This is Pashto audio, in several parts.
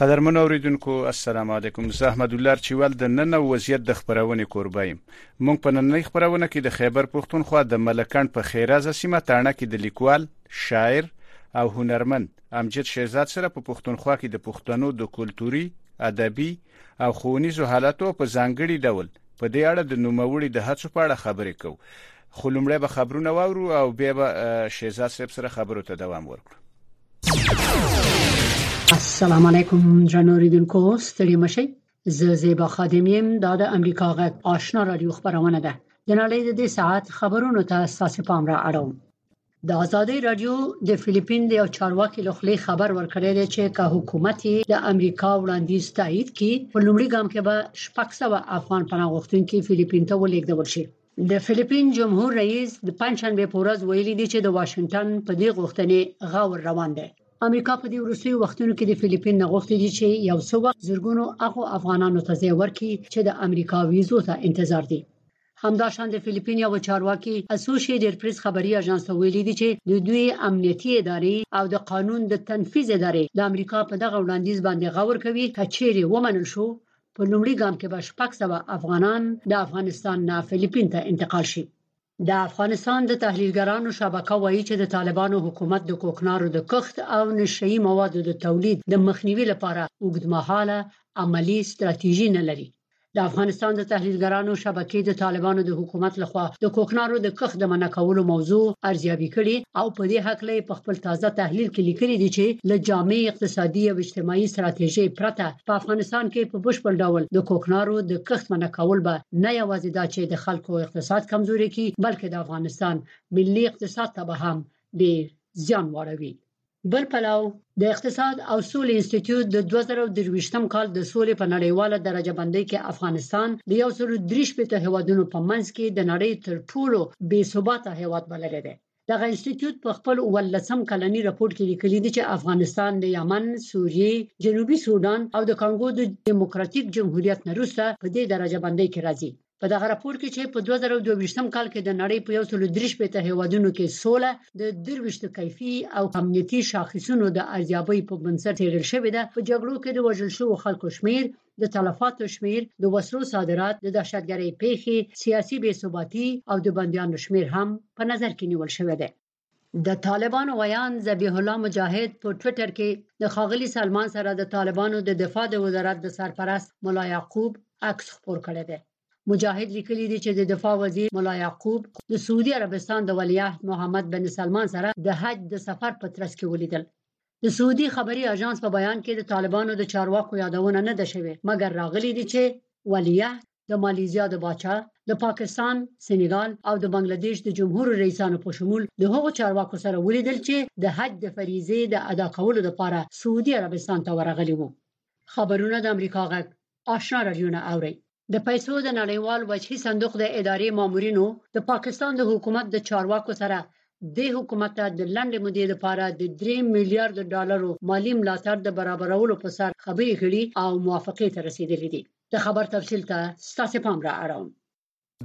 قدرمن اوریدونکو السلام علیکم زه احمد الله چوال د نن وضعیت د خبرونه کوربه یم مونږ په نننۍ خبرونه کې د خیبر پښتونخوا د ملکند په خیرازه سیمه تاڼه کې د لیکوال شاعر او هنرمند امجد شهزاد سره په پښتونخوا کې د پښتنو د کلتوري ادبي او ښوونیزو حالتو په ځانګړي ډول په دې اړه د نوموړي د هڅو په اړه خبرې کوو خو لومړی به خبرونه واورو او بیا به شهزاد صاحب سره خبرو ته دوام ورکړو السلام علیکم جناب اوریدونکو ستړي مشي زه زیبا خادم یم دا د امریکا غږ آشنا رادیو خبرونه ده د نړۍ د دې ساعت خبرونو ته ساسې پام را اړوم د ازادي رادیو د فلیپین د یو چارواکي له خلی خبر ورکړی دی چې که حکومت د امریکا وړاندیز تایید کړي په لومړي ګام کې به شپږ سو افغان پناه غوښتونکي فلیپین ته ولېږدول شي د فلیپین جمهور رئیس د پنځشنبه په ورځ ویلي دی چې د واشنگټن په دې غوښتنې غور روان دی امریکا په دې وروستیو وختونو کې د فلیپین نه غوښتي دي چې یو څو وخت زرګونو هغو افغانانو ته ځای ورکړي چې د امریکا ویزو ته انتظار دي همداشان د فلیپین یو چارواکي اسوشیټډ پریس خبري اژانس ته ویلي دي چې د دوی امنیتي ادارې او د قانون د تنفیذ ادارې د امریکا په دغه وړاندیز باندې غور کوي که چیرې ومنل شو په لومړي ګام کې به شپږ سوه افغانان د افغانستان نه فلیپین ته انتقال شي د افغانستان د تحلیلګرانو شبکه وایي چې د طالبانو حکومت د کوکنارو د کښت او نشهيي موادو د تولید د مخنیوي لپاره اوږدمهاله عملی ستراتیژي نه لري د افغانستان د تحلیلګرانو شبکې د طالبانو د حکومت لخوا د کوکنارو د کښت د منع کولو موضوع ارزیابي کړې او په دې حق لې په خپل تازه تحلیل کې لیکلي دي چې له جامع اقتصادي او اجتماعي ستراتیژۍ پرته په افغانستان کې په بشپړ ډول د کوکنارو د کښت منع کول به نه یوازې دا چې د خلکو اقتصاد کمزوري کړي بلکې د افغانستان ملي اقتصاد ته به هم ډیر زیان واړوي بل پلو د اقتصاد او سولې انسټیټیوټ د 2023م کال د سولې په نړیواله درجه بندۍ کې افغانستان د 123 هیوادونو په منځ کې د نړۍ تر ټولو بې ثباته هیواد بللی دی دغه انسټیټیوټ په خپل ولسم کلنی راپور کې لیکلي دي چې افغانستان د یمن، سوریې، جنوبي سودان او د کانګو د دیموکراتیک جمهوریت نه وروسته په دې درجه بندۍ کې راځي. په دغه راپور کې چې په 2022 کال کې د نړۍ په یو سل درې شپېته هیوادونو کې سوله د درويشت کیفي او امنیتي شاخصونو د ارزیابۍ په بنسټ څېړل شوې ده په جګړو کې د وژل شوو خلکو شمیر د تلفاتو شمیر د وسلو صادرات د دهشتګرۍ پیښې سیاسي بې ثباتي او د بندیانو شمیر هم په نظر کې نیول شوی دی د طالبانو ویاند ذبیح الله مجاهد په ټویټر کې د ښاغلي سلمان سره د طالبانو د دفاع د وزارت د سرپرست ملا یعقوب عکس خپور کړی دی مجاهد لیکلی دی چې د دفاع وزیر ملا یعقوب د سعودي عربستان د ولیعهد محمد بن سلمان سره د حج د سفر په ترڅ کې ولیدل د سعودي خبري اژانس په بیان کې د طالبانو د چارواکو یادونه نه ده شوې مګر راغلي دي چې ولیعهد د مالیزیا د باچا د پاکستان، سنیګال او د بنگلاديش د جمهور رئیسانو په شمول د هغو چارواکو سره ولیدل چې د حج د فریضې د ادا کولو لپاره سعودي عربستان ته ورغلي وو خبرونه د امریکا غږ آشنا رادیو نه اوري د پیسو د نړیوال وجهي صندوق د ادارې مامورینو د پاکستان د حکومت د چارواکو سره د حکومت ته د لنډې مودې لپاره د 3 میلیارډ ډالرو مالی ملاتړ د برابرولو په سر خبرې کړي او موافقه ته رسیدلې دي د خبر تفصیل ته ستاسو پام را اړوم.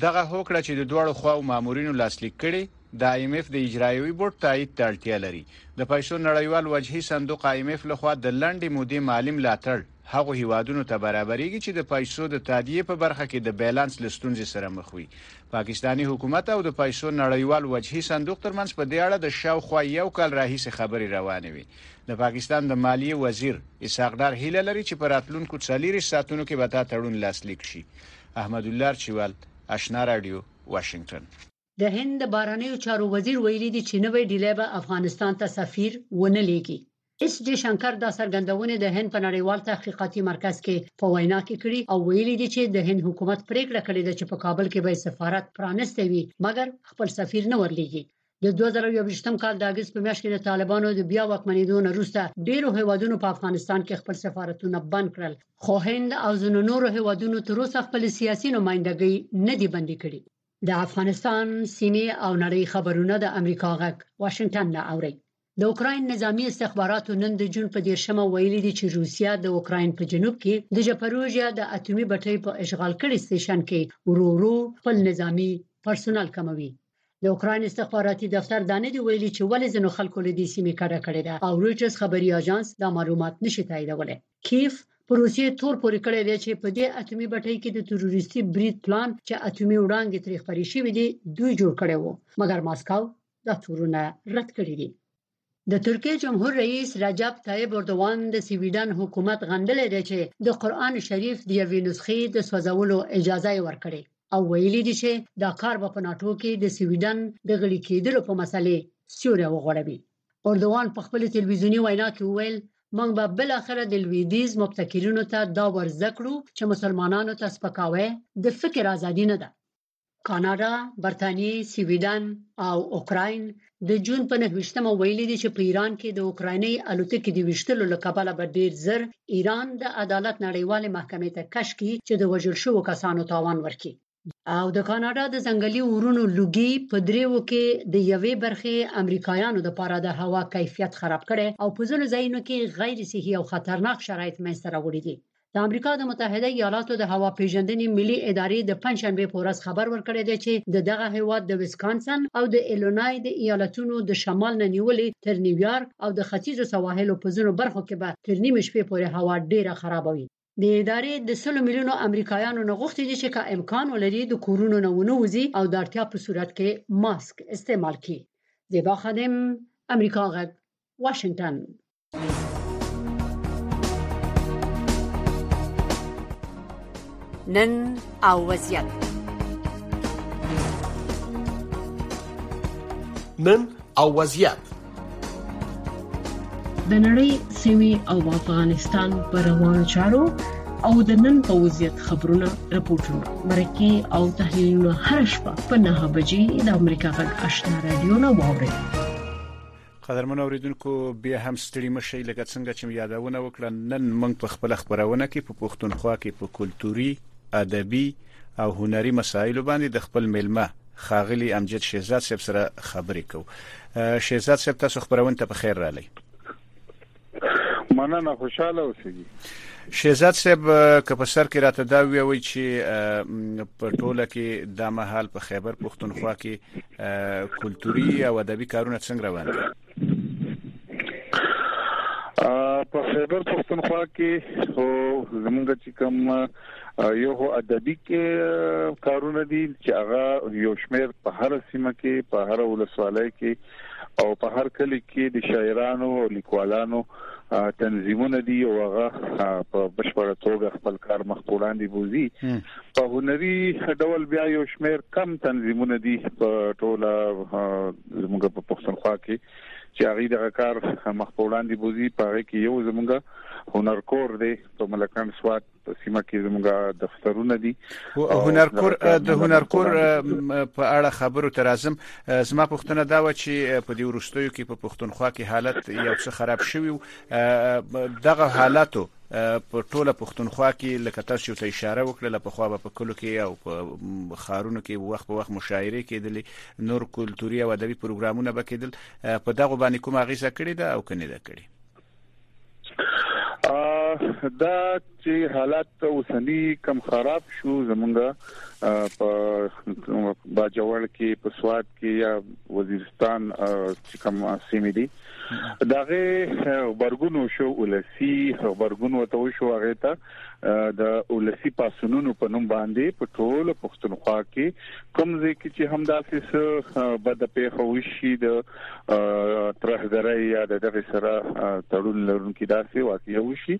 دغه هوکړه چې د دواړو خواوو مامورینو لاسلیک کړې، د آی اېم اېف د اجرایوي بورډ تایید ته اړتیا لري. د پیسو نړیوال وجهي صندوق آی اېم اېف لخوا د لنډې مودې مالي ملاتړ هغو هېوادونو ته برابرېږي چې د پیسو د تادیې په برخه کې د بیلانس له ستونزې سره مخ وي. پاکستاني حکومت او د پیسو نړیوال وجهي صندوق ترمنځ په دې اړه د شاوخوا یو کال راهیسې خبرې روانې وې. د پاکستان د مالیې وزیر اسحاق ډار هیله لري چې په راتلونکو 40 ساعتونو کې به دا تړون لاسلیک شي احمد الله ارچیوال آشنا راډیو واشنګټن د هند د بهرنیو چارو وزیر ویلي دي چې نوی ډیلی به افغانستان ته سفیر ونه لیږي. ایس جې شنکر دا څرګندونې د هند په نړیوال تحقیقاتي مرکز کې په وینا کې کړي او ویلي دي چې د هند حکومت پریکړه کړې ده چې په کابل کې به یې سفارت پرانیستی وي مګر خپل سفیر نه ورلیږي. د 2020م کال د اگست په میاشت کې د طالبانو د بیا واکمنېدو نه وروسته ډیرو هیوادونو په افغانستان کې خپل سفارتونه بند کړل خو هند او ځینو نورو هیوادونو تر اوسه خپل سیاسي نمائندګۍ نه دي بندي کړې د افغانستان سیمه او نړۍ خبرونه د امریکا غږ واشنگټن نه اوري د اوکراین نظامی استخباراتو نن د جون په دیرشمه ویلي دي چې روسیه د اوکراین په جنوب کې د ژپروژیا د اتومي بټۍ په اشغال کړي سټیشن کې ورو ورو خپل نظامی پرسونل کموي د اوکراین استخباراتي دفتر دا نه دی ویلي چې ولې ځینو خلکو له دې سیمې کډه کړې ده او رویټرز خبري اژانس دا معلومات نشي تاییدولی کیف په روسیې تور پورې کړی دی چې په دې اتومي بټۍ کې د تروریستي برید پلان چې اتومي وړانګې ترې خبرې شوې دي دوی جوړ کړی وو مګر ماسکو دا تورونه رد کړی دی د ترکیې جمهور رئیس رجب طیب اردوغان د سویډن حکومت غندلې دی چې د قران شریف د یوې نسخې د سوځولو اجازه یې ورکړې او ویلي دي چې دا کار به په ناتو کې د سویډن د غړي کېدلو په مسلې سیوری وغوړوي اردوغان په خپل ټلویزیوني وینا کې وویل موږ به بل اخر د لویدیز مبتکرینو ته دا ورزکړو چې مسلمانانو ته سپکاوی د فکر ازادي نه ده کاناډا، برتانیې، سویډن او اوکراین د جون په 9مه ویلي دي چې په ایران کې د اوکرایني الوتکې د وشتلو لکبله به ډیر زر ایران د عدالت نړیوالې محکمې ته کش کړي چې د وژل شوو کسانو تاوان ورکړي او د کاناډا د ځنګلي اورونو لوګي په دریو کې د یوې برخې امریکایانو لپاره د هوا کیفیت خراب کړي او په ځینو ځایونو کې غیر صحي او خطرناک شرایط منځته راوړي دي د امریکا د متحده ایالاتو د هوا پیژندنې ملي ادارې د پنځشنبه په ورځ خبر ورکړی دی چې د دغه هیواد د ویسکانسن او د ایلونای د ایالتونو د شمال نه نیولې تر نیویارک او د ختیځو سواحلو په ځینو برخو کې به تر نیمې شپې پورې هوا ډیره خرابه وي. د ادارې د سلو میلیونو امریکایانو نه غوښتي دي چې که امکان ولري د کورونو نه ونه وځي او د اړتیا په صورت کې ماسک استعمال کړي. زیبا خادم، امریکا غږ، واشنګټن. نن او وضعیت نن او وضعیت د نړۍ سیمه او افغانستان پر روانو چارو او د نن په وضعیت خبرونه راپورټونه مرکه او تحلیلونه هر شپه په 9 بجې د امریکا غږ آشنا رادیو نه واوري قدرمن اوریدونکو بیا هم ستړي مشئ لکه څنګه چې یادونه وکړه نن موږ په خپل خبرونه کې په پښتونخوا کې په کلتوري ادبي او هنري مسایلو باندې د خپل ملما خاغلی امجد شهزاد صاحب سره خبرې کوو شهزاد صاحب تاسو خبرونه ته په خیر رالی مننه خوشاله اوسې شهزاد صاحب که په سر کې راته دا ویوي چې په ټوله کې د مهال په خیبر پښتونخوا کې کلتوري او ادبي کارونه څنګه روان دي په خیبر پښتونخوا کې او زمونږ چې کوم یو هو ادبي کارونه دي چې هغه یو شمېر په هر سیمه کې په هر ولسوالۍ کې او په هر کلی کې د شاعرانو او لیکوالانو تنظیمونه دي او هغه په بشپړه توګه خپل کار مخ وړاندې بوزي په هنري ډول بیا یو شمیر کم تنظیمونه دي په ټوله زموږ په پښتونخوا کې چې هغه دغه کار مخ وړاندې بوزي په هغه کې یو زموږ هنر کور دی په ملکان سواد په سیمه کې زموږ دفترونه دي او هنرکور د هنرکور په اړه خبرو تر ازم زما پښتنه دا و چې په دې ورستیو کې په پښتونخوا کې حالت یو څه خراب شوی دغه حالاتو په ټوله پښتونخوا کې لکه تاسو چې ته اشاره وکړه په خو په کلو کې او په خارونو کې وخت په وخت مشاعره کېدلې نور کلتوري او ادبي پروګرامونه به کېدل په دغه باندې کومه غیزه کړې ده او کني ده کړې دا چې حالات اوسنی کم خراب شو زمونږه په باجوړ کې په سواد کې یا وزیرستان چې کم سیمې دي داغه خبرګونو شو ولسی خبرګونو ته شو هغه ته د ولسی پاسونونو په نوم باندې په ټوله پښتونخوا کې کوم ځای کې چې همداسې څه بد پیښه وشي د ترهګرۍ یا د دغه سره تړون لرونکي داسې واقعي وشي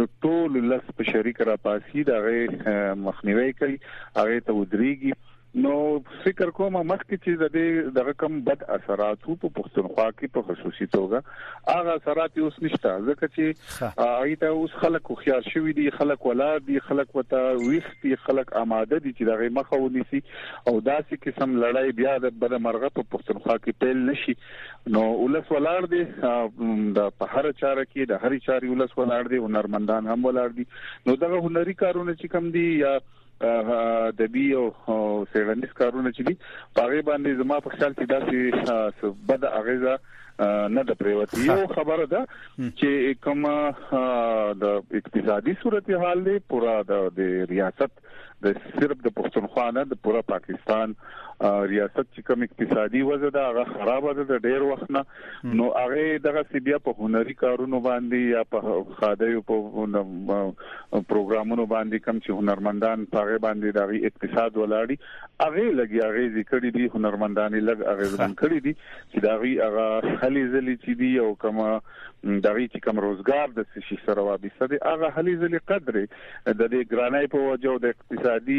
نو ټول لس په شریک را پاسي دغه مخنیوي کوي هغه ته ودرېږي نو فکر کوم مخکې چې د دې د رقم بد اثرات په پښتونخوا کې په خصوصي توګه هغه اثرات اوس نشته ځکه چې ایته اوس خلک خو خيار شوی دي خلک ولا دي خلک وته ویختي خلک آماده دي چې دغه مخه ونیسي او داسې قسم لړۍ بیا د بل مرغه په پښتونخوا کې پیل نشي نو ولس ولاړ دي د په هر چاره کې د هر چاري ولس ولاړ دي هنرمندان هم ولاړ دي نو دغه هنري کارونه چې کم دي یا ادبي او سیړنیز کارونه چې دي په هغه باندې زما په خیال کې داسې بد اغیزه نه د پریوتی یو خبره ده چې کوم د اقتصادي صورتحال دی پورا د ریاست د صرف د پښتونخوا نه د پورا پاکستان ریاست چې کوم اقتصادي وضع ده هغه خراب ده د ډیر وخت نه نو هغه دغه سی بیا په هنري کارونو باندې یا په خادیو په پروګرامونو باندې کم چې هنرمندان پاغه باندې دغه اقتصاد ولاړی هغه لګي هغه ذکر دي هنرمندان لګ هغه ځان کړی دي چې دا غي هغه هلي ځلې چې دي او کما دغه چې کم روزګار د سشي سره وابسته دي هغه هلي ځلې قدرې د دې ګرانۍ په وجه او د اقتصادي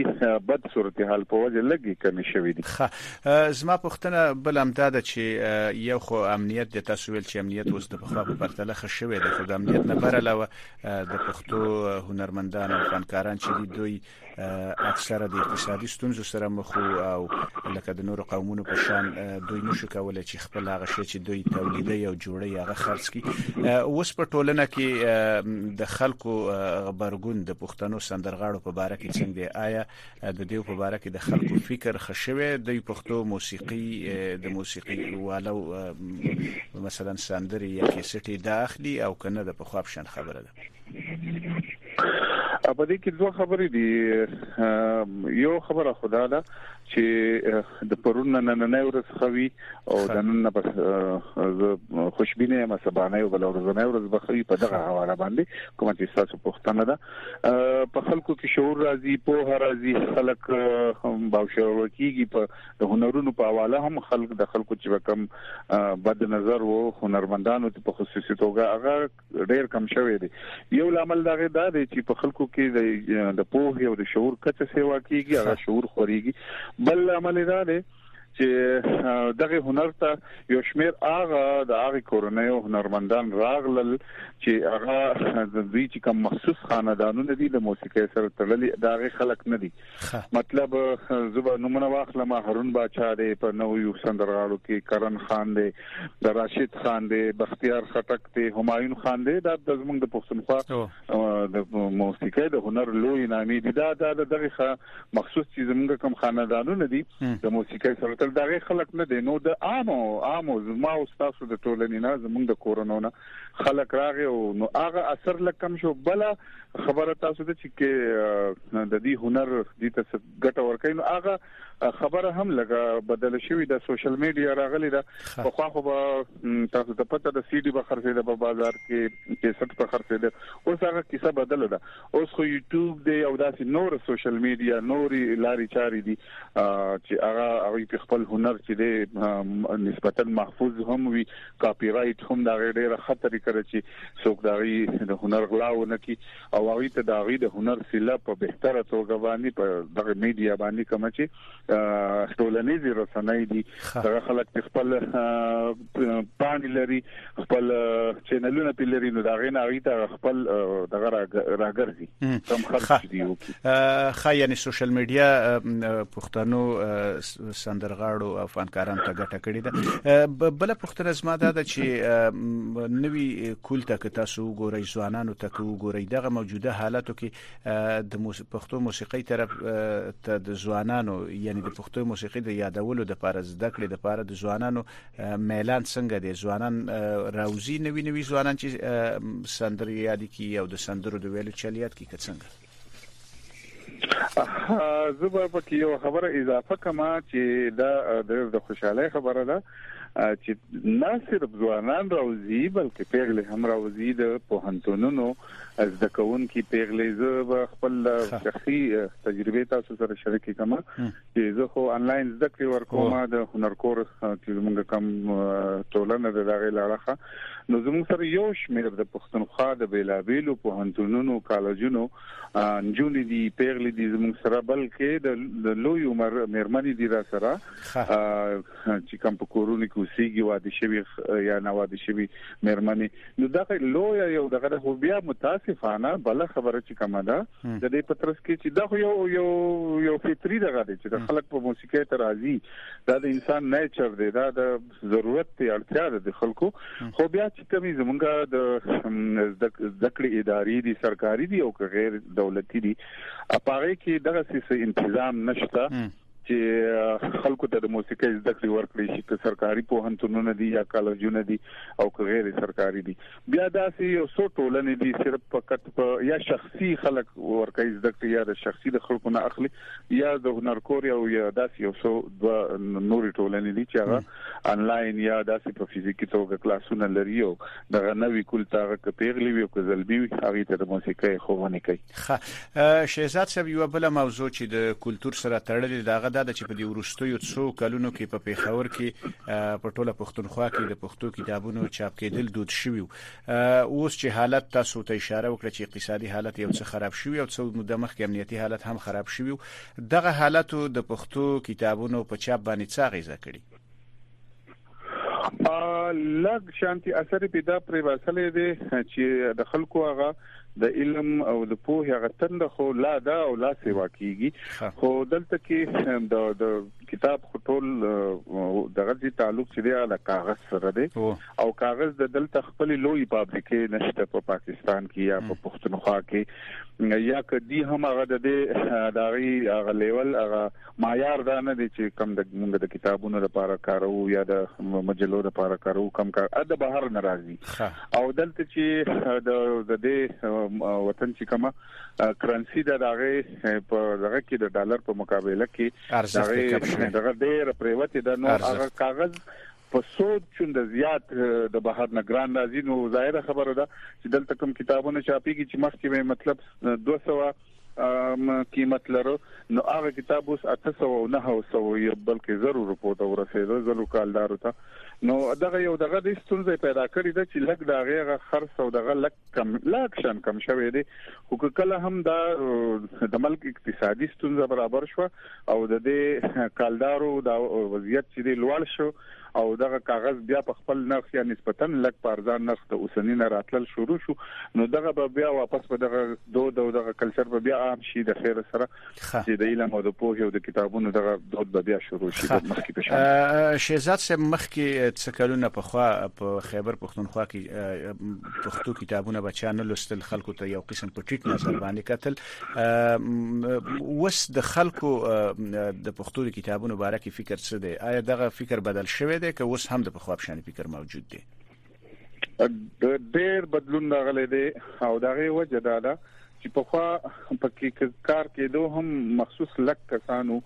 بد صورتحال په وجه لږې کمې شوې دي. ښه زما پوښتنه بل هم دا ده چې یو خو امنیت د تاسو ویل چې امنیت اوس د پخوا په پرتله ښه شوی دی خو د امنیت نه بر علاوه د پښتو هنرمندان او فنکاران چې دي دوی اکثره د اقتصادي ستونزو سره مخ او لکه د نورو قومونو په شان دوی نشو کولای چې خپل هغه شی چې دوی تولیدي او جوړي هغه خرڅ کی اوس په ټولنه کې د خلکو غبرګون د پښتنو سندرغاړو په باره کې څنګه دی آیا د دې په باره کې د خلکو فکر خښوي د پښتو موسیقي د موسیقي والو مثلا سندري یا کیسټي د اخلي او کنه د پخواب شان خبره ده په دې کې دوه خبرې دي یو خبره خدا ده چې د پرون نن نه ورځ خوي او د نن نه بس خوشبينه ما سبانه یو بل ورځ نه ورځ بخوي په دغه حواله باندې کوم چې تاسو پښتنه ده په خلکو کې شعور راځي په هر راځي خلک هم باوشور کیږي په هنرونو په حواله هم خلک د خلکو چې کم بد نظر وو هنرمندانو ته په خصوصي توګه هغه ډیر کم شوی دی یو لامل دا غي دا دی چې په خلکو کې د پوهې او د شعور کچه سیوا کیږي هغه شعور خوريږي بل لامل دا دی چې دغه هنر ته یو شمیر هغه د هغه کورنۍ او هنرمندان راغلل چې هغه د دې چې کوم مخصوص خاندانونه دي د موسیقۍ سره تړلي دغه خلک نه دي مطلب زه به نومونه واخلم هارون باچا دی په نویو سندرغاړو کې کرن خان دی د راشد خان دی بختیار خټک دی همایون خان دی دا د زمونږ د پښتونخوا د موسیقۍ د هنر لوی نامي دي دا د دغه مخصوص چې زمونږ کم خاندانونه دي د موسیقۍ سره تل دغه خلک نه دي نو د عامو عامو زما او تاسو د ټولنې نه زمونږ د کورونو نه خلک راغی او نو هغه اثر لکم شو بل خبره تاسو ته چې کې د دې هنر د تاسو ګټه ورکړي نو هغه خبره هم لګه بدل شوې د سوشل میډیا راغلي دا په خو خو تاسو ته پته د سی ډي په خرڅې د په بازار کې چې ست په خرڅې ده اوس هغه کیسه بدل ده اوس خو یوټیوب دی او داسې نور سوشل میډیا نوري لاري چاري دي چې هغه هغه په خپل هنر چې دی نسبتا محفوظ هم وي کاپي رایټ هم دا غي ډیره ښه طریقه ده چې څوک دا غي د هنر غلا و نه کی او هغه ته دا غي د هنر سله په بهتره توګه باندې په دغه میډیا باندې کوم چې ټولنیز رسنۍ دي دغه خلک خپل پانی لري خپل چینلونه په لري نو دا غي نه غي ته خپل دغه راګرځي کم خرج دي خا یعنی سوشل میډیا پښتنو سندرغاړو او فنکارانو ته ګټه کړې ده بل پښتنه زما دا ده چې نوی کول ته که تاسو وګورئ ځوانانو ته که وګورئ دغه موجوده حالاتو کې د پښتو موسیقۍ طرف ته د ځوانانو یعنی د پښتو موسیقۍ د یادولو د لپاره زده کړې د لپاره د ځوانانو میلان څنګه دي ځوانان راوزی نوی نوی ځوانان چې سندري یاد کی او د سندرو د ویلو چلیات کی که څنګه زه به په کې یو خبره اضافه کوم چې دا د خوشاله خبره ده چې نه صرف ځوانان راوځي بلکې پیغلې هم راوځي د پوهنتونونو زده کوونکي پیغلې زه خپل شخصي تجربه تاسو سره شریک کوم چې زه خو انلاین زده کړې ورکوم د هنر کورس چې زمونږ کم ټولنه د دغه لړخه نو زمونږ سره یو شمېر د پښتونخوا د بیلابیلو پوهنتونونو کالجونو نجونې دي پیغلې دي زمونږ سره بلکې د لوی عمر مېرمنې دي را سره چې کم په کورونو کې اوسېږي واده شوی یا نه واده شوی مېرمنې نو دا خو لوی یو دغه خو بیا متاسفانه بل خبره چې کومه ده د دې پترس کې چې دا خو یو یو یو فطری دغه دی چې د خلک په موسیقي ته راځي دا د انسان نیچر دی دا د ضرورت دی اړتیا ده د خلکو خو بیا چې کومي زمونږه د ذکر اداري دي سرکاري دي او غیر دولتي دي اپاره کې دغه څه تنظیم نشته چې خلکو ته د موسیقۍ زده کړې ورکړي شي که سرکاري پوهنتونونه دي یا کالجونه دي او که غیر سرکاري دي بیا داسې یو څو ټولنې دي صرف فقط په یا شخصي خلک ورکړي زده کړې یا د شخصي د خلکو نه اخلي یا د هنر کور او یا داسې یو څو د نوري ټولنې دي چې هغه انلاین یا داسې په فزیکی توګه کلاسونه لري او دغه نوې کول تاغه کپیغلی وي او کزلبي هغه ته د موسیقۍ خوونه کوي خه شهزاد صاحب یو بل موضوع چې د کلچر سره تړلې داغه دا چې په دې ورستیو څو کلونو کې په پیښور کې په ټوله پښتونخوا کې د پښتو کتابونو چاپ کېدل دود شوی اوس چې حالت تاسو ته اشاره وکړه چې اقتصادي حالت یو څه خراب شوی او څو مده مخکې امنیتي حالت هم خراب شوی دغه حالت د پښتو کتابونو په چاپ باندې څه غیزه کړی لږ شانتي اثر پیدا پرې واسلې دي چې د خلکو هغه د علم او د پوهې هغه تند خو لا دا او لا سیوا کیږي خو دلته کې د د کتاب خټول د غزي تعلق چې دی له کاغذ سره دی او کاغذ د دلته خپل لوی فابریکې نشته په پاکستان کې یا په پښتونخوا کې یا کدي هم هغه د دې داغي هغه لیول هغه معیار دا نه دی چې کم د موږ د کتابونو لپاره کارو یا د مجلو لپاره کارو کم کار د بهر ناراضي او دلته چې د د دې وطن چې کومه کرنسي د دغه په دغه کې د ډالر په مقابله کې دغه ډېر پریوت د نو هغه کاغذ په سود چون د زیات د بهر نه ګران راځي نو ظاهره خبره ده چې دلته کوم کتابونه چاپیږي چې مخکې مطلب 200 قیمت لرو نو هغه کتاب اوس 800 او 900 یو بلکې زرو روپو ته ورسېده زرو کالدارو ته نو دغه یو دغه د ستونزې پیدا کړې ده چې لګ دا غیغه خرڅ او دغه لګ کم لګ شان کم شوې دي خو کله هم دا د ملک اقتصادي ستونزه برابر شو او د دې کالدارو دا وضعیت چې لوړ شو او دغه کاغذ بیا په خپل نرخ یا نسبتا لږ په ارزان نرخ د اوسنی نه راتلل شروع شو نو دغه به بیا واپس په دغه دود او دغه کلچر به بیا عام شي د خیر سره چې د علم او د پوهې او د کتابونو دغه دود به بیا شروع شي د مخکې په شان شهزاد صاحب مخکې څه کلونه په خوا په خیبر پښتونخوا کې پښتو کتابونه بچا نه لوستل خلکو ته یو قسم په ټیټ نظر باندې کتل وس د خلکو د پښتو د کتابونو باره کې فکر څه دی آیا دغه فکر بدل شوی دی که اوس هم د پخواب شان فکر موجود دی ډېر بدلون راغلی دی او دغه وجه دا ده چې په خوا په کې کار کېدو هم مخصوص لک کسانو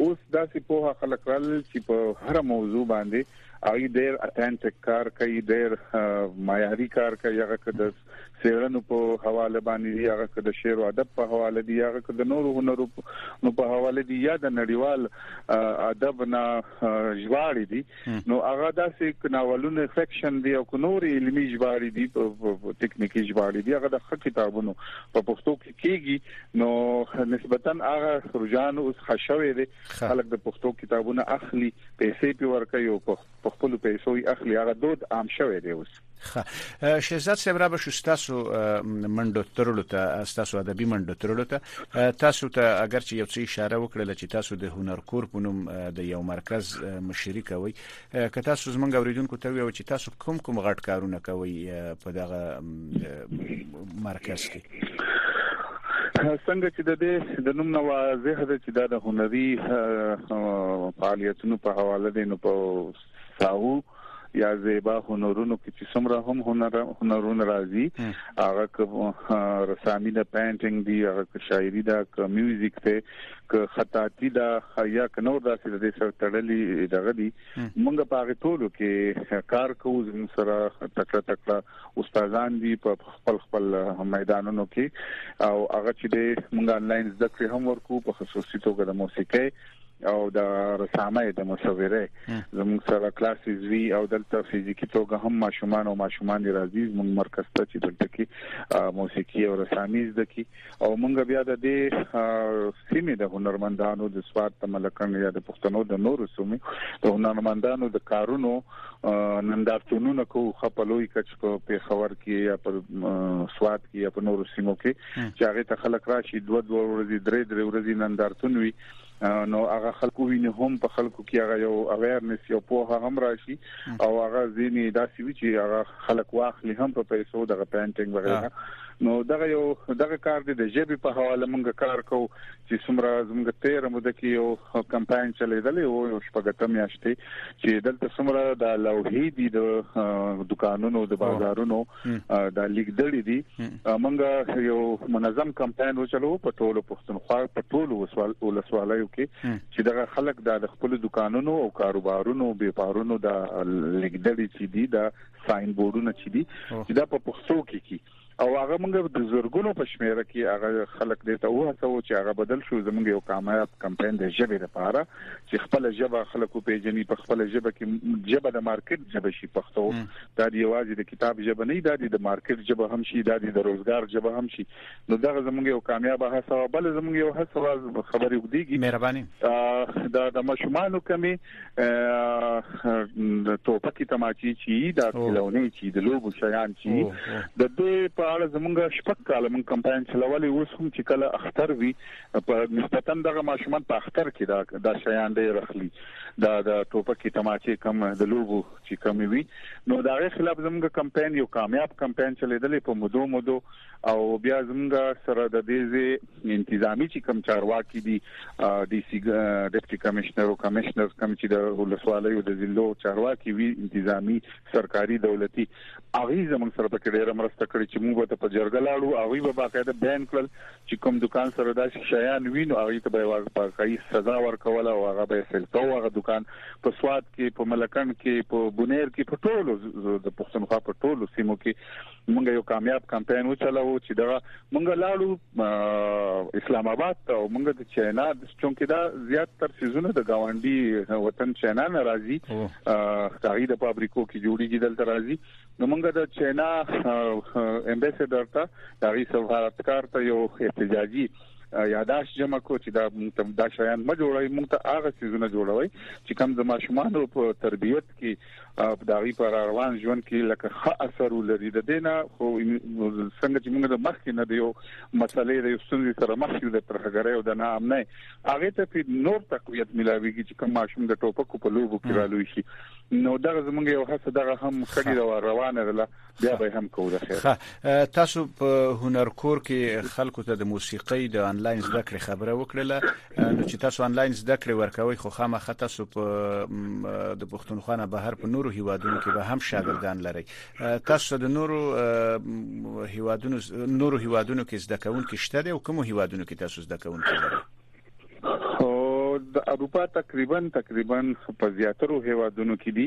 اوس داسې په خلک رال چې په هر موضوع باندې هغه ډیر اتنټیک کار کوي ډیر معیاري کار کوي هغه کده سیرنو په حواله باندې دی هغه کده شعر او ادب په حواله دی هغه کده نور هنرو نو په حواله دی یا د نړیوال ادب نه ژباړي دي نو هغه داسې کناولونه فکشن دی او نور علمي ژباړي دي په ټکنیکی ژباړي دي هغه د خ کتابونو په پښتو کې کیږي نو نسبتا هغه رجحان اوس خښوي دي خلک د پښتو کتابونه اخلي پیسې په ورکوي او په خپل پیسو یې اخلي هغه دود عام شوی دی اوس شهزاد صاحب را به شو تاسو منډو ترلو ته تاسو ادبي منډو ترلو ته تاسو ته اگر چې یو څه اشاره وکړل چې تاسو د هنرکور په نوم د یو مرکز مشري کوي که تاسو زمونږ اوریدونکو ته ویو چې تاسو کوم کوم غټ کارونه کوئ په دغه مرکز کې څنګه چې د دې د نوم نه واضح ده چې دا د هنري فعالیتونو په حواله دي نو په ساو یا زیبا هنرونو کې چې څومره هم هنر هنرونه راځي هغه که رسامي ده پینټینګ دی هغه که شاعري ده که میوزیک ته که خطاطي دا یا که نور داسې د دې سره تړلې دغه دي موږ په هغه ټولو کې کار کوو زموږ سره تکړه تکړه استادان دي په خپل خپل میدانونو کې او هغه چې د موږ انلاین زده کړې هم ورکو په خصوصي توګه د موسیقۍ او د رسامه د مصوره زموږ سره کلاسز وی او دلته فزیکی توګه هم ماشومان او ماشومان راځي زموږ مرکز ته چې دلته کې موسیقي او رسامي زده کی او مونږ بیا د دې سیمې د هنرمندانو د سواد د ملکن یا د پښتنو د نورو سیمو د هنرمندانو د کارونو نندارتونونه کو خپلوي کچ په پیښور کې یا په سواد کې یا په نورو سیمو کې چې هغه ته خلک راشي دوه دوه ورځې درې درې ورځې نندارتون وي نو هغه خلک ویني هم په خلکو کې هغه یو اویرنس یو پوهه هم راشي او هغه ځینی داسې وی چې هغه خلک واخلي هم په پیسو دغه پینټینګ وغیرہ نو دغه یو دغه کار دی د جبي په حواله مونږ کار کو چې سمره زمونږ تیر مود کې یو کمپاین چلیدل او یو شپږته میاشتې چې دلته سمره د لوهې دي د دکانونو د بازارونو دا لیکدړي دي موږ یو منظم کمپاین وچلو په ټولو پښتونخوا په ټولو ولسوالیو کې چې دغه خلک د خپل دکانونو او کاروبارونو بیپارونو دا لیکدړي چې دي دا ساين بورډونه چې دي دا په پښتو کې کی او هغه موږ د زورګونو په شمیره کې هغه خلک دې ته وهڅو چې هغه بدل شو زموږ یو کامیاب کمپاین د ژبې لپاره چې خپل ژبه خلکو پیژني په خپل ژبه کې ژبه د مارکیټ ژبه شي پښتو دا دی یوازې د کتاب ژبه نه دا دی د مارکیټ ژبه هم شي دا دی د روزګار ژبه هم شي نو دغه زمونږ یو کامیاب هڅه او بل زمونږ یو هڅه واز خبرې وګديږي مهرباني دا د مشمانو کمی ټوپکی تماچی چی دا کلونی چی د لوبو شیان چی د دې په اړه زمونږ شپږ کال مون کمپاین چلولې اوس هم چې کله اختر وی په نسبتا دغه ماشومان په اختر کې دا دا شیان ډېر اخلي دا د ټوپکی تماچی کم د لوبو چې کمی وي نو دا غي خلاف زموږ کمپاین یو کامیاب کمپاین چلیدلې په مودو مودو او بیا زموږ سره د دې ځې انتظامی چې کم چارواکي دي ډي سي ډیپټي کمشنر او کمشنر کم چې د ولسوالیو د ضلعو چارواکي وي انتظامی سرکاري دولتي اغي زموږ سره په کې ډیره مرسته کړې چې موږ ته په جرګه لاړو اغي به باقاعده بیان کړل چې کوم دکان سره داسې شیان وینو اغي ته به واقعي سزا ورکوله او هغه به سلکو هغه دکان په سواد کې په ملکند کې په بنیر کې په ټولو د پښتونخوا په ټولو سیمو کې موږ یو کامیاب کمپاین وچلاو چې دا موږ لاړو اسلام آباد ته او موږ د چینا د چونکې دا زیات تر سيزونه د گاونډي وطن چینا نه راځي ښکاری د فابریکو کې جوړیږي دلته راځي نو موږ د چینا امبیسډر ته د سفارتکار ته یو احتجاجي یاداش جمع کو چې دا موږ ته دا شیان ما جوړوي موږ ته هغه سيزونه جوړوي چې کم زما شمانو په تربيت کې په داغي پر روان ژوند کې لکه ښه اثر ولري د دینه خو څنګه چې موږ د مخ کې نه دیو مسلې د ستونزې سره مخ یو د ترهګرۍ او د ناامنۍ هغه ته په نور تقویت ملاويږي چې کوم ماشوم د ټوپکو په لوبو کې رالوي شي نو دا زمونږ یو هڅه دغه هم خړی روانه ده بیا به یې هم کوو د خیر. ښه تاسو په هنر کور کې خلکو ته د موسیقۍ د انلاین زده کړې خبره وکړله نو چې تاسو انلاین زده کړې ورکوي خو خامخا تاسو په د پښتونخوا نه بهر په نورو هیوادونو کې به هم شاګردان لري تاسو د نورو هیوادونو نورو هیوادونو کې زده کوونکي شته دي او کوم هیوادونو کې تاسو زده کوونکي لري د اروپا تقریبا تقریبا په زیاترو هیوادونو کې دي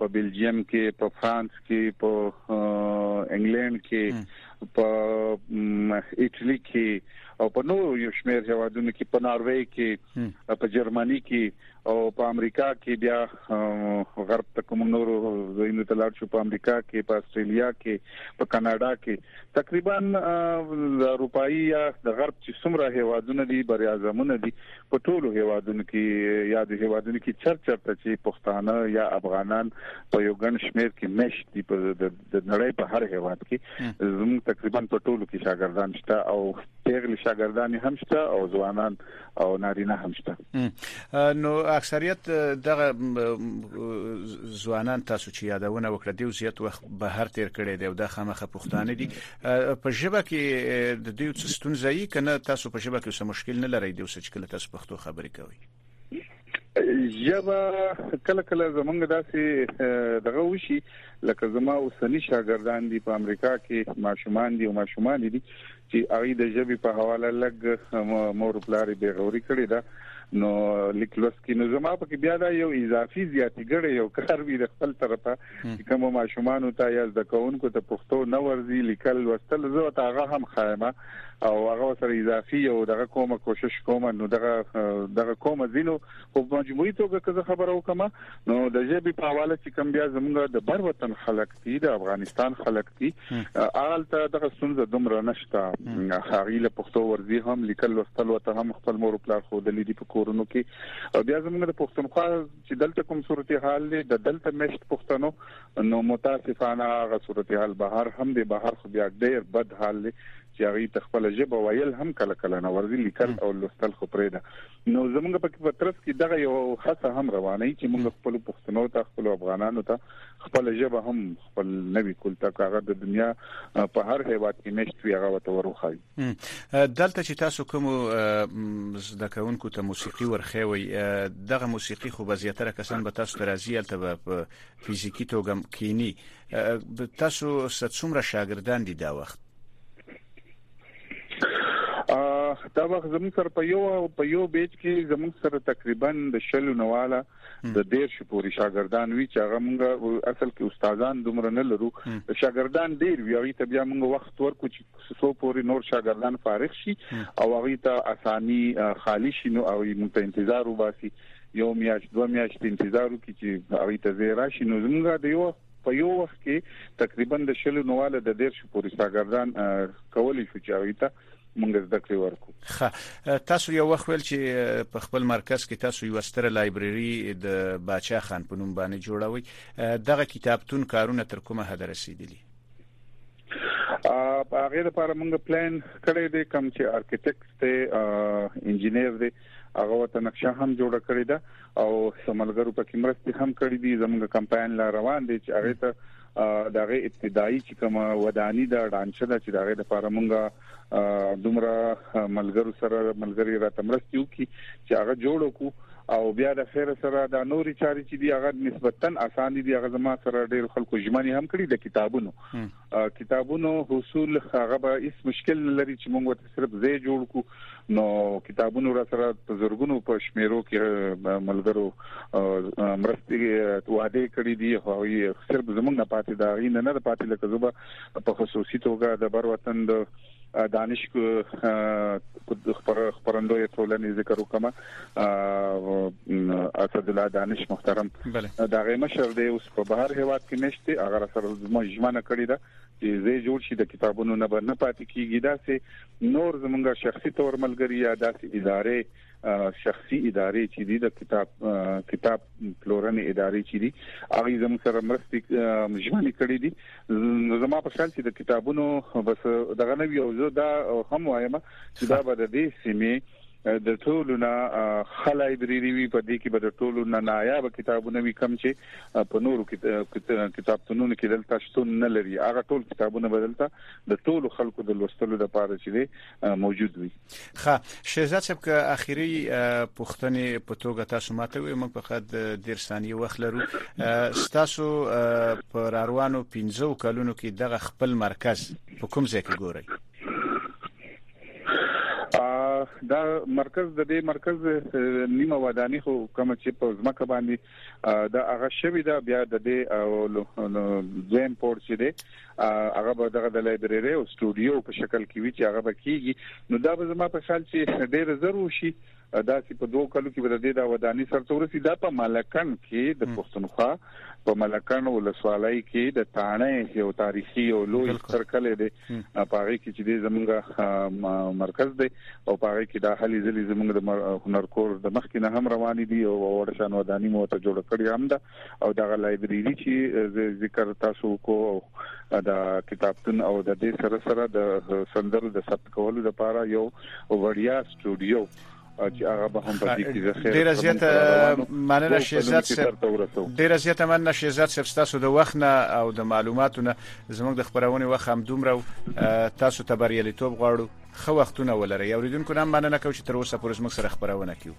په بلجیم کې په فرانس کې په انګلند کې په ایتلی کې او په نورو یو شمېر هیوادونو کې په ناروې کې په جرمني کې او په امریکا کې بیا غرب ته کوم نور زینو ته لاړ شو په امریکا کې په استرالیا کې په کاناډا کې تقریبا د اروپאי یا د غرب چې څومره هیوادونه دي بر اعظمونه دي په ټولو هیوادونو کې یا د هیوادونو کې چر چرته چې پښتانه یا افغانان په یو ګڼ شمیر کې مشت دي په د نړۍ په هر هیواد کې زموږ تقریبا په ټولو کې شاګردان شته او پیغلي شاګردان هم شته او ځوانان او نارینه هم شته نو اکثریت دغه ځوانان تاسو چې یادونه وکړه دیو زیات وخت به هر تیر کړي دی او د خامخه پښتانه دي په ژبه کې د دیو څه ستونزې یې کنه تاسو په ژبه کې څه مشکل نه لرئ دیو څه چې کله تاسو پښتو خبرې کوئ یبا کله کله زمونږ داسې دغه وشي لکه زما اوسنی شاګردان دي په امریکا کې ماشومان دي او ماشومان دي چی هغوی د ژبی په حواله لږ مور او پلار یی بی غوری کړی ده نو لیک لوست کی نو زما پکې بیا دا یو اضافي زیاتی ګړی یو کار وی د خپل طرفه چې کوم ماشومان ته یا د کوونکو ته پښتو نه ورزی لیکل لوستل زه ته هغه هم خایمه او هغه سره اضافي یو دغه کومه کوشش کوم نو دغه دغه کومه زینو په مجموعي توګه که خبرو کوم نو د ژبې په حواله چې کوم بیا زموږ د بر وطن خلک دي د افغانستان خلک دي االته دغه ستونزه دومره نشته هغه له پښتو ورزي هم لیکل لوستل او ته هم خپل مور پلار خو د لیدي په کورونو کې بیا زموږ د پښتونخوا چې دلته کوم صورتحال دی د دلته مشت پښتنو نو متاسفانه هغه صورتحال بهر هم دی بهر خو بیا ډیر بد حال دی چې هغه تخپل ژبه ویل هم کله کله نه ورزي لیکل او لوستل خو پرې ده نو زمونږ په کې په ترڅ کې دغه یو خاصه هم روانه چې موږ خپل پښتنو ته خپل افغانانو ته خپل ژبه هم خپل نوي کولتا کاغه د دنیا په هر هیواد کې مشت وی هغه ته وروخای دلته چې تاسو کوم زده کوونکو ته موسیقي ورخوي دغه موسیقي خو به زیاتره کسان به تاسو ته راځي البته به فزیکی توګه کینی تاسو څومره شاګردان دي دا وخت دا وخت زموږ سره په یو په یو بیچ کې زموږ سره تقریبا د شلو نواله د ډیر شپوري شاګردان وی چې هغه موږ اصل کې استادان دومره نه لرو شاګردان ډیر وی هغه ته بیا موږ وخت ورکو چې سو پوري نور شاګردان فارغ شي او هغه ته اساني خالی شي نو او موږ ته انتظار وباسي یو میاش دوه میاشتې انتظار وکړي چې هغه ته زیرا شي نو زموږ د یو په یو وخت کې تقریبا د شلو نواله د دیر شو پورې ساګردان کولی شو چې هغه ته مونږ زده کړې ورکو خه تاسو یو وخت ویل چې په خپل مرکز کې تاسو یو ستره لایبرری د باچا خان په نوم باندې جوړوي دغه کتابتون کارونه تر کومه حد رسیدلی هغه لپاره موږ پلان کړی دی کوم چې ارکیټیکټ دی انجنیر دی هغه ورته نقشه هم جوړه کړې ده او سملګرو پکې مرستې هم کړې دي زموږ کمپاین لا روان دی چې هغه ته دغه ابتدایي چې کوم ودانی دا ډانشه ده چې دغه د لپاره مونږه دومره ملګرو سره ملګری را تمرستیو کی چې هغه جوړ کو او بیا د خیر سره د نوري چاري چې دی هغه نسبتا اسانه دی هغه زما سره ډیر خلکو ژمنې هم کړې د کتابونو کتابونو حصول هغه به هیڅ مشکل نه لري چې موږ ته صرف زی جوړ کو نو کتابونو را سره په زرګونو په شمیرو کې ملګرو مرستي وعده کړې دي خو صرف زمونږ نه پاتې دا غي نه نه پاتې لکه زبا په خصوصي توګه د بر وطن د دانش خبر خبرندوی ټولنې ذکر وکم اسد الله دانش محترم دا غي مشر دی اوس په بهر هیواد کې نشته اگر سره مجمنه کړی دا چې زه جوړ شي د کتابونو نه نه پاتې کیږي دا سه نور زمونږ شخصي تور ملګری یا داسې ادارې شخصي ادارې چې دي د کتاب کتاب پلورنې ادارې چې دي هغه زموږ سره مرستې ژمنې کړې دي نو زما په خیال چې د کتابونو بس دغه نوی او زه دا هم وایم چې دا به د دې سیمه د ټولو نه خل لایبرری وی په دې کې به د ټولو نه نایاب کتابونه وی کم چې په نورو کتابتونونو کې دلته شتون نه لري هغه ټول کتابونه بدلته د ټولو خلکو د لوستلو لپاره چې موجود وي خا شهزاد صاحب که اخیری پوښتنې په توګه تاسو ماته وي موږ فقط ډیر ثانیه وخت لرو تاسو په روانو 15 کلونو کې دغه خپل مرکز په کوم ځای کې ګورئ دا مرکز د دې مرکز نیمه ودانی خو کوم چې په ځمکه باندې دا هغه شوی دا بیا د دې زم پورت چې دی هغه به دغه د لایبرری او سټوډیو په شکل کې وی چې هغه به کیږي نو دا به زما په خیال چې ډیر ضرور شي دا چې په دوه کلو کې به د دې د ودانی سرته ورسی دا په ملکن کې د پښتونخوا په ملکن ولسوالۍ کې د تانه یو تاریخي او لوی سرکل دی پاره کې چې د زمونږ مرکز دی او پاره کې د حلي ځلې زمونږ د هنرکور د مخکې نه هم روان دي او ورشان ودانی مو ته جوړ کړی هم ده او دغه لایبرری چې زه ذکر تاسو کو او دا کتابتون او د دې سره سره د سندرو د ثبت کولو لپاره یو وړیا سټوډیو چې هغه به هم په دې کې ذخیره ډیره زیاته مننه شیزات صاحب ډیره زیاته مننه شیزات صاحب تاسو د وخت نه او د معلوماتو نه زموږ د خبرونه وخت هم دومره تاسو ته بریالیتوب غواړو خو وختونه ولرئ اوریدونکو نام مننه کوم چې تر اوسه پورې زموږ سره خبرونه کیو